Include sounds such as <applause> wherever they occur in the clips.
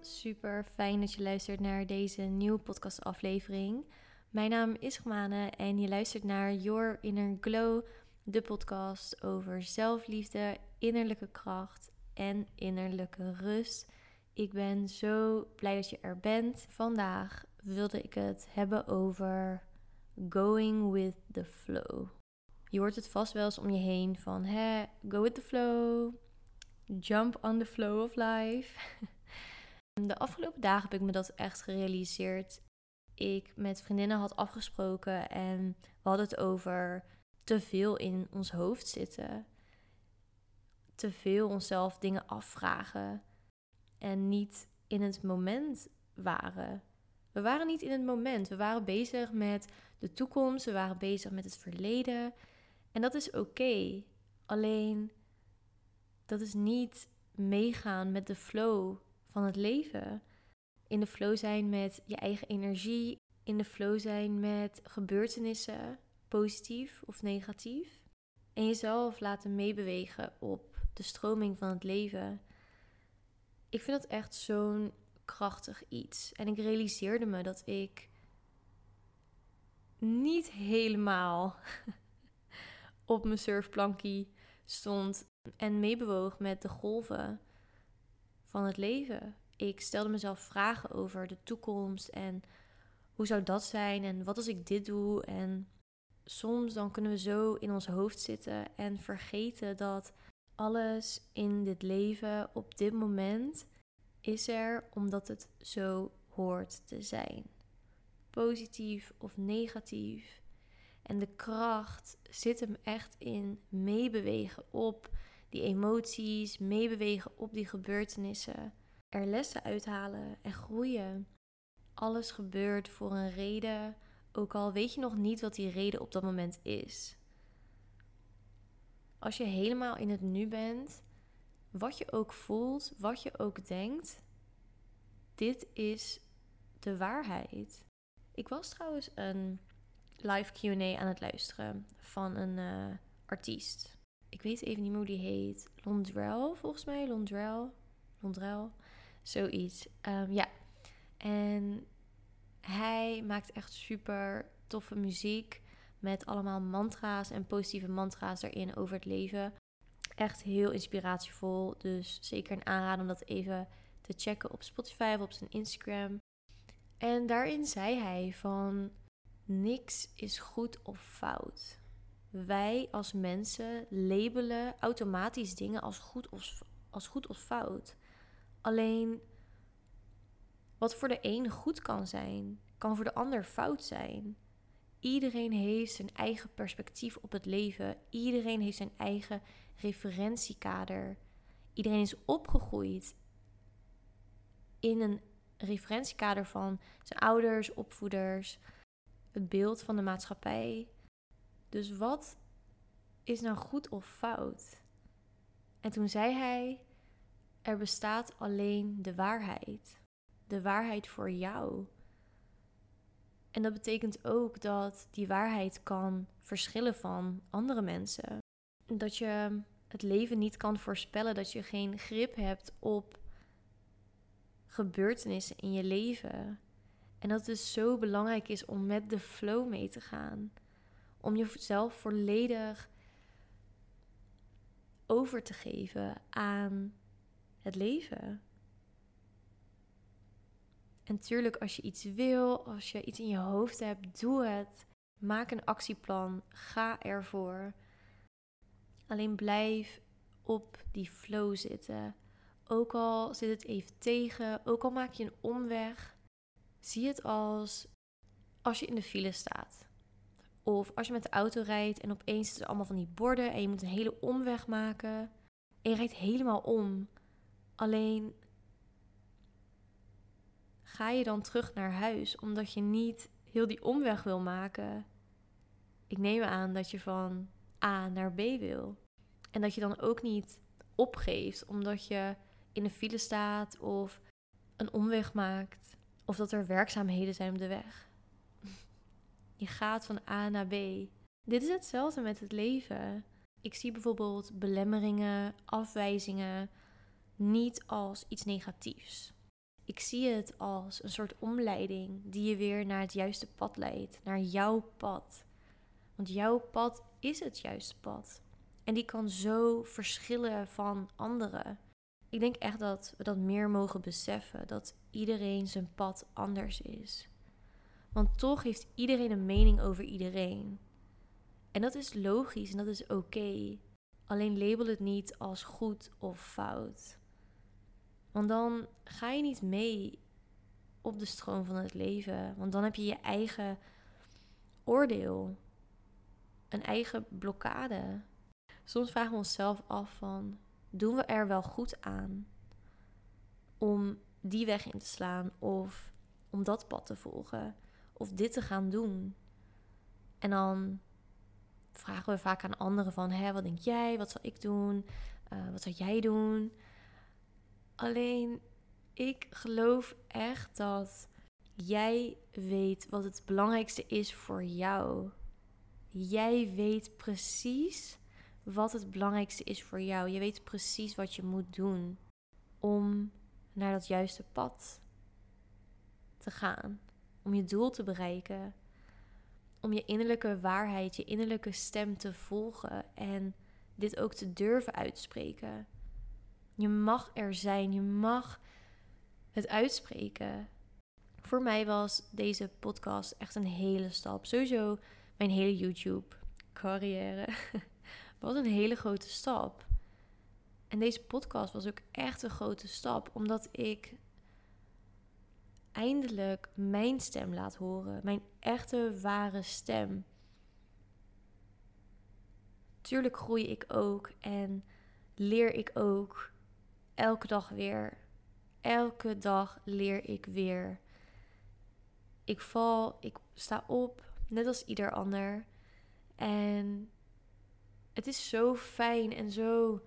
super fijn dat je luistert naar deze nieuwe podcastaflevering. Mijn naam is Romane en je luistert naar Your Inner Glow, de podcast over zelfliefde, innerlijke kracht en innerlijke rust. Ik ben zo blij dat je er bent. Vandaag wilde ik het hebben over going with the flow. Je hoort het vast wel eens om je heen van, hè, go with the flow, jump on the flow of life. <laughs> De afgelopen dagen heb ik me dat echt gerealiseerd. Ik met vriendinnen had afgesproken en we hadden het over te veel in ons hoofd zitten. Te veel onszelf dingen afvragen en niet in het moment waren. We waren niet in het moment. We waren bezig met de toekomst, we waren bezig met het verleden. En dat is oké. Alleen dat is niet meegaan met de flow van het leven. In de flow zijn met je eigen energie, in de flow zijn met gebeurtenissen, positief of negatief. En jezelf laten meebewegen op de stroming van het leven. Ik vind dat echt zo'n krachtig iets. En ik realiseerde me dat ik niet helemaal <laughs> op mijn surfplankie stond en meebewoog met de golven van het leven. Ik stelde mezelf vragen over de toekomst en hoe zou dat zijn en wat als ik dit doe. En soms dan kunnen we zo in ons hoofd zitten en vergeten dat alles in dit leven op dit moment is er omdat het zo hoort te zijn. Positief of negatief. En de kracht zit hem echt in meebewegen op die emoties, meebewegen op die gebeurtenissen. Er lessen uithalen en groeien. Alles gebeurt voor een reden, ook al weet je nog niet wat die reden op dat moment is. Als je helemaal in het nu bent, wat je ook voelt, wat je ook denkt, dit is de waarheid. Ik was trouwens een live QA aan het luisteren van een uh, artiest. Ik weet even niet hoe die heet. Londrel, volgens mij. Londrel. Londrel. Zoiets. Um, ja. En hij maakt echt super toffe muziek. Met allemaal mantra's en positieve mantra's erin over het leven. Echt heel inspiratievol. Dus zeker een aanrader om dat even te checken op Spotify of op zijn Instagram. En daarin zei hij van niks is goed of fout. Wij als mensen labelen automatisch dingen als goed of, als goed of fout. Alleen wat voor de een goed kan zijn, kan voor de ander fout zijn. Iedereen heeft zijn eigen perspectief op het leven. Iedereen heeft zijn eigen referentiekader. Iedereen is opgegroeid in een referentiekader van zijn ouders, opvoeders, het beeld van de maatschappij. Dus wat is nou goed of fout? En toen zei hij: Er bestaat alleen de waarheid. De waarheid voor jou. En dat betekent ook dat die waarheid kan verschillen van andere mensen. Dat je het leven niet kan voorspellen, dat je geen grip hebt op gebeurtenissen in je leven. En dat het dus zo belangrijk is om met de flow mee te gaan. Om jezelf volledig over te geven aan het leven. En natuurlijk, als je iets wil, als je iets in je hoofd hebt, doe het. Maak een actieplan. Ga ervoor. Alleen blijf op die flow zitten. Ook al zit het even tegen, ook al maak je een omweg, zie het als als je in de file staat. Of als je met de auto rijdt en opeens zitten allemaal van die borden en je moet een hele omweg maken. En je rijdt helemaal om. Alleen ga je dan terug naar huis omdat je niet heel die omweg wil maken. Ik neem aan dat je van A naar B wil. En dat je dan ook niet opgeeft omdat je in de file staat of een omweg maakt of dat er werkzaamheden zijn op de weg. Je gaat van A naar B. Dit is hetzelfde met het leven. Ik zie bijvoorbeeld belemmeringen, afwijzingen niet als iets negatiefs. ik zie het als een soort omleiding die je weer naar het juiste pad leidt, naar jouw pad. Want jouw pad is het juiste pad. En die kan zo verschillen van anderen. Ik denk echt dat we dat meer mogen beseffen, dat iedereen zijn pad anders is. Want toch heeft iedereen een mening over iedereen. En dat is logisch en dat is oké. Alleen label het niet als goed of fout. Want dan ga je niet mee op de stroom van het leven. Want dan heb je je eigen oordeel. Een eigen blokkade. Soms vragen we onszelf af van... Doen we er wel goed aan? Om die weg in te slaan of om dat pad te volgen of dit te gaan doen. En dan vragen we vaak aan anderen van, hé, wat denk jij? Wat zal ik doen? Uh, wat zou jij doen? Alleen, ik geloof echt dat jij weet wat het belangrijkste is voor jou. Jij weet precies wat het belangrijkste is voor jou. Je weet precies wat je moet doen om naar dat juiste pad te gaan. Om je doel te bereiken. Om je innerlijke waarheid, je innerlijke stem te volgen en dit ook te durven uitspreken. Je mag er zijn, je mag het uitspreken. Voor mij was deze podcast echt een hele stap. Sowieso mijn hele YouTube-carrière <laughs> was een hele grote stap. En deze podcast was ook echt een grote stap, omdat ik eindelijk mijn stem laat horen. Mijn echte, ware stem. Tuurlijk groei ik ook en leer ik ook elke dag weer. Elke dag leer ik weer. Ik val, ik sta op, net als ieder ander. En het is zo fijn en zo.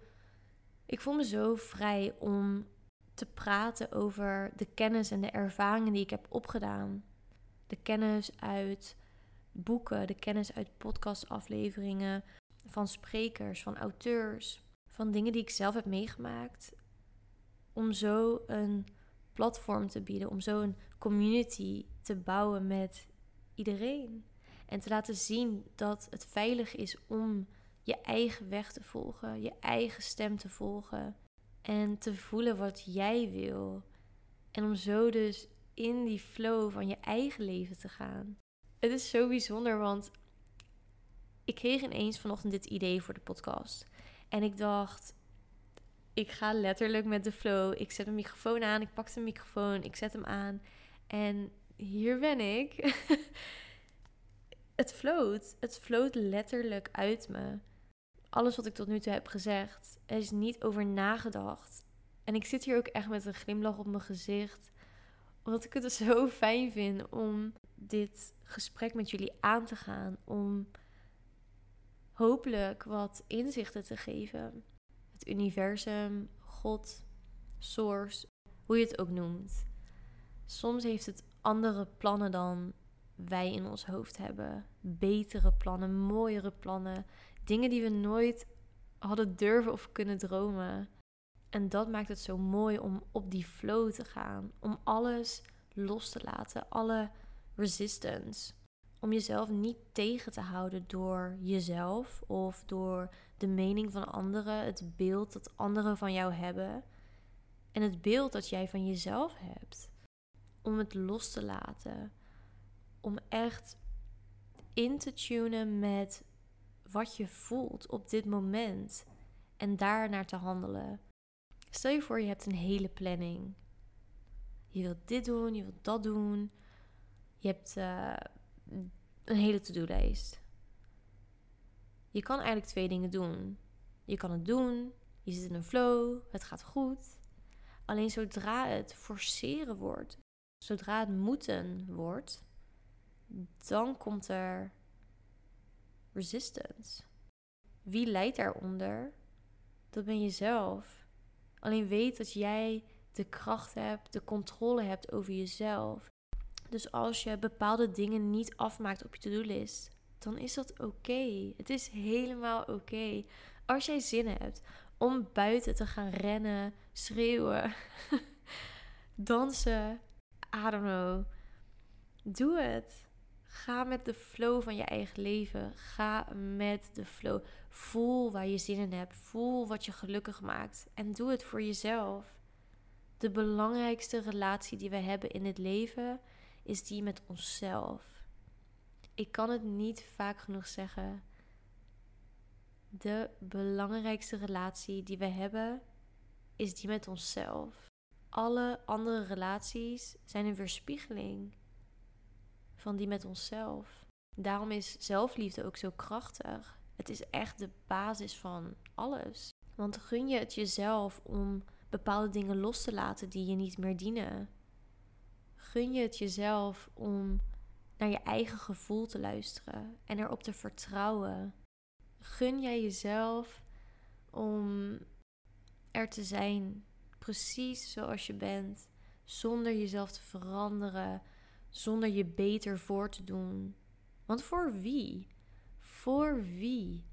Ik voel me zo vrij om te praten over de kennis en de ervaringen die ik heb opgedaan. De kennis uit boeken, de kennis uit podcastafleveringen, van sprekers, van auteurs, van dingen die ik zelf heb meegemaakt. Om zo een platform te bieden, om zo een community te bouwen met iedereen. En te laten zien dat het veilig is om je eigen weg te volgen, je eigen stem te volgen en te voelen wat jij wil. En om zo dus in die flow van je eigen leven te gaan. Het is zo bijzonder, want ik kreeg ineens vanochtend dit idee voor de podcast. En ik dacht, ik ga letterlijk met de flow. Ik zet een microfoon aan, ik pak de microfoon, ik zet hem aan. En hier ben ik. <laughs> het floot. Het floot letterlijk uit me alles wat ik tot nu toe heb gezegd, er is niet over nagedacht. En ik zit hier ook echt met een glimlach op mijn gezicht, omdat ik het <laughs> zo fijn vind om dit gesprek met jullie aan te gaan, om hopelijk wat inzichten te geven. Het universum, God, Source, hoe je het ook noemt. Soms heeft het andere plannen dan wij in ons hoofd hebben. Betere plannen, mooiere plannen. Dingen die we nooit hadden durven of kunnen dromen. En dat maakt het zo mooi om op die flow te gaan. Om alles los te laten. Alle resistance. Om jezelf niet tegen te houden door jezelf of door de mening van anderen, het beeld dat anderen van jou hebben en het beeld dat jij van jezelf hebt. Om het los te laten. Om echt in te tunen met wat je voelt op dit moment en daar naar te handelen. Stel je voor, je hebt een hele planning. Je wilt dit doen, je wilt dat doen. Je hebt uh, een hele to-do-lijst. Je kan eigenlijk twee dingen doen. Je kan het doen, je zit in een flow, het gaat goed. Alleen zodra het forceren wordt, zodra het moeten wordt, dan komt er resistance. Wie leidt daaronder? Dat ben jezelf. Alleen weet dat jij de kracht hebt, de controle hebt over jezelf. Dus als je bepaalde dingen niet afmaakt op je to-do-list, dan is dat oké. Het is helemaal oké. Als jij zin hebt om buiten te gaan rennen, schreeuwen, <laughs> dansen. I don't know. Doe het. Ga met de flow van je eigen leven. Ga met de flow. Voel waar je zin in hebt. Voel wat je gelukkig maakt. En doe het voor jezelf. De belangrijkste relatie die we hebben in het leven is die met onszelf. Ik kan het niet vaak genoeg zeggen. De belangrijkste relatie die we hebben is die met onszelf. Alle andere relaties zijn een weerspiegeling van die met onszelf. Daarom is zelfliefde ook zo krachtig. Het is echt de basis van alles. Want gun je het jezelf om bepaalde dingen los te laten die je niet meer dienen? Gun je het jezelf om naar je eigen gevoel te luisteren en erop te vertrouwen? Gun jij jezelf om er te zijn, precies zoals je bent, zonder jezelf te veranderen, zonder je beter voor te doen? Want voor wie? Voor wie?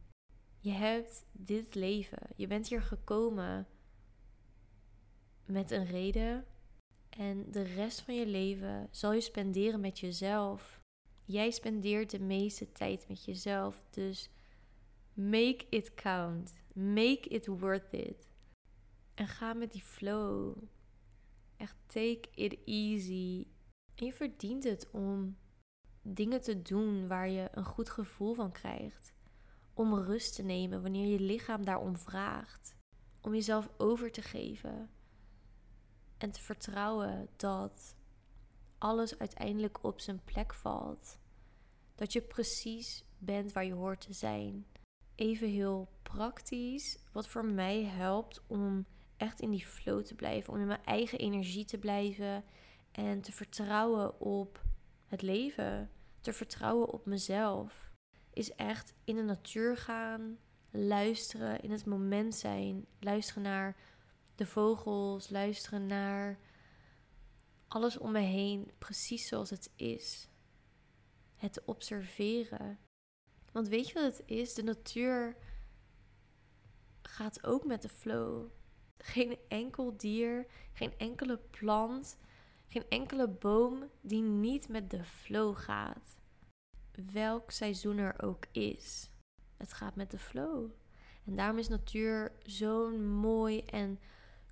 Je hebt dit leven. Je bent hier gekomen met een reden. En de rest van je leven zal je spenderen met jezelf. Jij spendeert de meeste tijd met jezelf. Dus make it count. Make it worth it. En ga met die flow. Echt take it easy. En je verdient het om dingen te doen waar je een goed gevoel van krijgt. Om rust te nemen wanneer je lichaam daarom vraagt. Om jezelf over te geven. En te vertrouwen dat alles uiteindelijk op zijn plek valt. Dat je precies bent waar je hoort te zijn. Even heel praktisch, wat voor mij helpt om echt in die flow te blijven, om in mijn eigen energie te blijven en te vertrouwen op het leven, te vertrouwen op mezelf, is echt in de natuur gaan, luisteren, in het moment zijn, luisteren naar de vogels, luisteren naar alles om me heen, precies zoals het is. Het observeren. Want weet je wat het is? De natuur gaat ook met de flow. Geen enkel dier, geen enkele plant, geen enkele boom die niet met de flow gaat. Welk seizoen er ook is. Het gaat met de flow. En daarom is natuur zo'n mooi en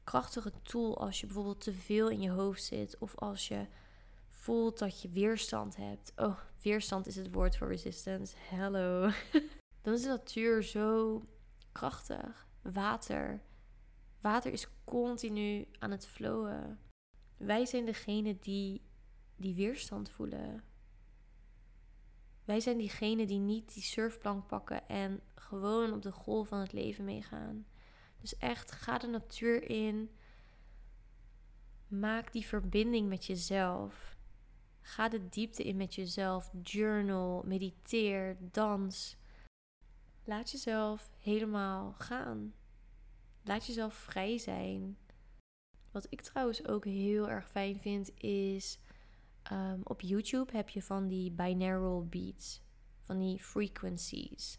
krachtige tool als je bijvoorbeeld te veel in je hoofd zit of als je voelt dat je weerstand hebt. Oh, weerstand is het woord voor resistance. Hello. <laughs> Dan is de natuur zo krachtig. Water. Water is continu aan het flowen. Wij zijn degene die die weerstand voelen. Wij zijn diegene die niet die surfplank pakken en gewoon op de golf van het leven meegaan. Dus echt, ga de natuur in. Maak die verbinding met jezelf. Ga de diepte in met jezelf. Journal, mediteer, dans. Laat jezelf helemaal gaan. Laat jezelf vrij zijn. Wat ik trouwens ook heel erg fijn vind is. Um, op YouTube heb je van die binaural beats, van die frequencies.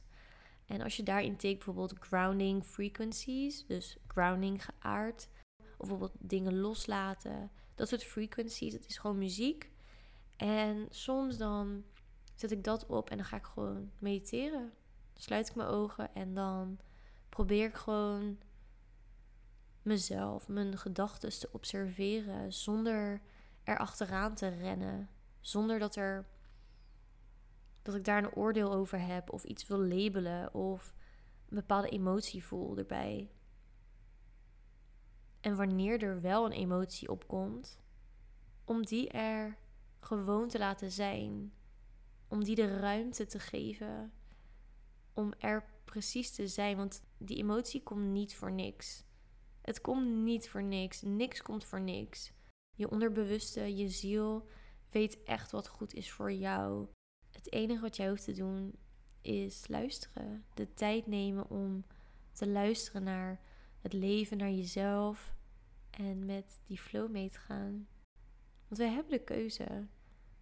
En als je daarin tikt bijvoorbeeld grounding frequencies, dus grounding geaard, of bijvoorbeeld dingen loslaten, dat soort frequencies, het is gewoon muziek. En soms dan zet ik dat op en dan ga ik gewoon mediteren. Dan sluit ik mijn ogen en dan probeer ik gewoon mezelf, mijn gedachten te observeren zonder er achteraan te rennen. Zonder dat er dat ik daar een oordeel over heb of iets wil labelen of een bepaalde emotie voel erbij. En wanneer er wel een emotie opkomt, om die er gewoon te laten zijn, om die de ruimte te geven, om er precies te zijn, want die emotie komt niet voor niks. Het komt niet voor niks, niks komt voor niks. Je onderbewuste, je ziel weet echt wat goed is voor jou. Het enige wat jij hoeft te doen is luisteren. De tijd nemen om te luisteren naar het leven, naar jezelf en met die flow mee te gaan. Want wij hebben de keuze.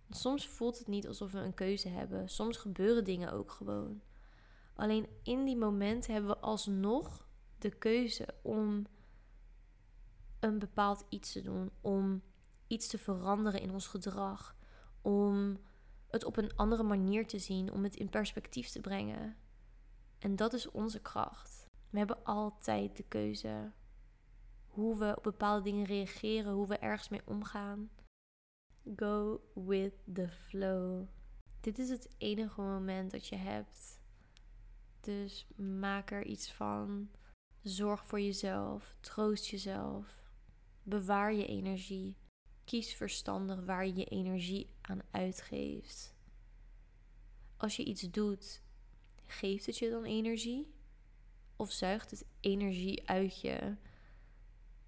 soms voelt het niet alsof we een keuze hebben. Soms gebeuren dingen ook gewoon. Alleen in die momenten hebben we alsnog de keuze om een bepaald iets te doen. Om iets te veranderen in ons gedrag, om het op een andere manier te zien, om het in perspectief te brengen. En dat is onze kracht. We hebben altijd de keuze hoe we op bepaalde dingen reageren, hoe we ergens mee omgaan. Go with the flow. Dit is het enige moment dat je hebt. Dus maak er iets van. Zorg voor jezelf. Troost jezelf. Bewaar je energie. Kies verstandig waar je je energie aan uitgeeft. Als je iets doet, geeft het je dan energie? Of zuigt het energie uit je?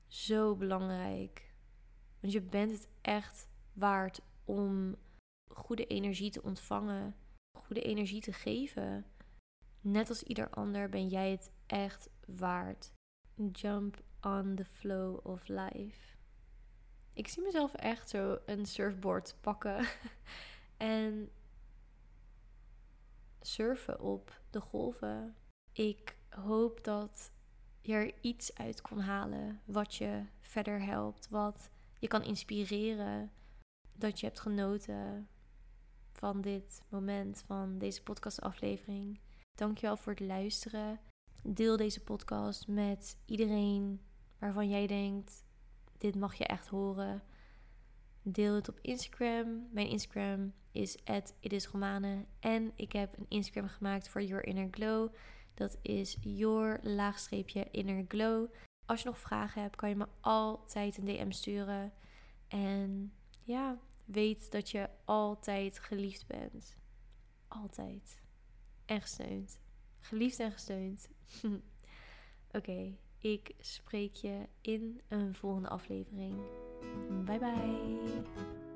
Zo belangrijk. Want je bent het echt waard om goede energie te ontvangen, goede energie te geven. Net als ieder ander ben jij het echt waard. Jump on the flow of life. Ik zie mezelf echt zo een surfboard pakken <laughs> en surfen op de golven. Ik hoop dat je er iets uit kon halen wat je verder helpt, wat je kan inspireren, dat je hebt genoten van dit moment, van deze podcastaflevering. Dankjewel voor het luisteren. Deel deze podcast met iedereen waarvan jij denkt: dit mag je echt horen. Deel het op Instagram. Mijn Instagram is @itisromane en ik heb een Instagram gemaakt voor Your Inner Glow. Dat is your laagstreepje inner glow. Als je nog vragen hebt, kan je me altijd een DM sturen. En ja, weet dat je altijd geliefd bent. Altijd. En gesteund. Geliefd en gesteund. <laughs> Oké, ik spreek je in een volgende aflevering. Bye bye.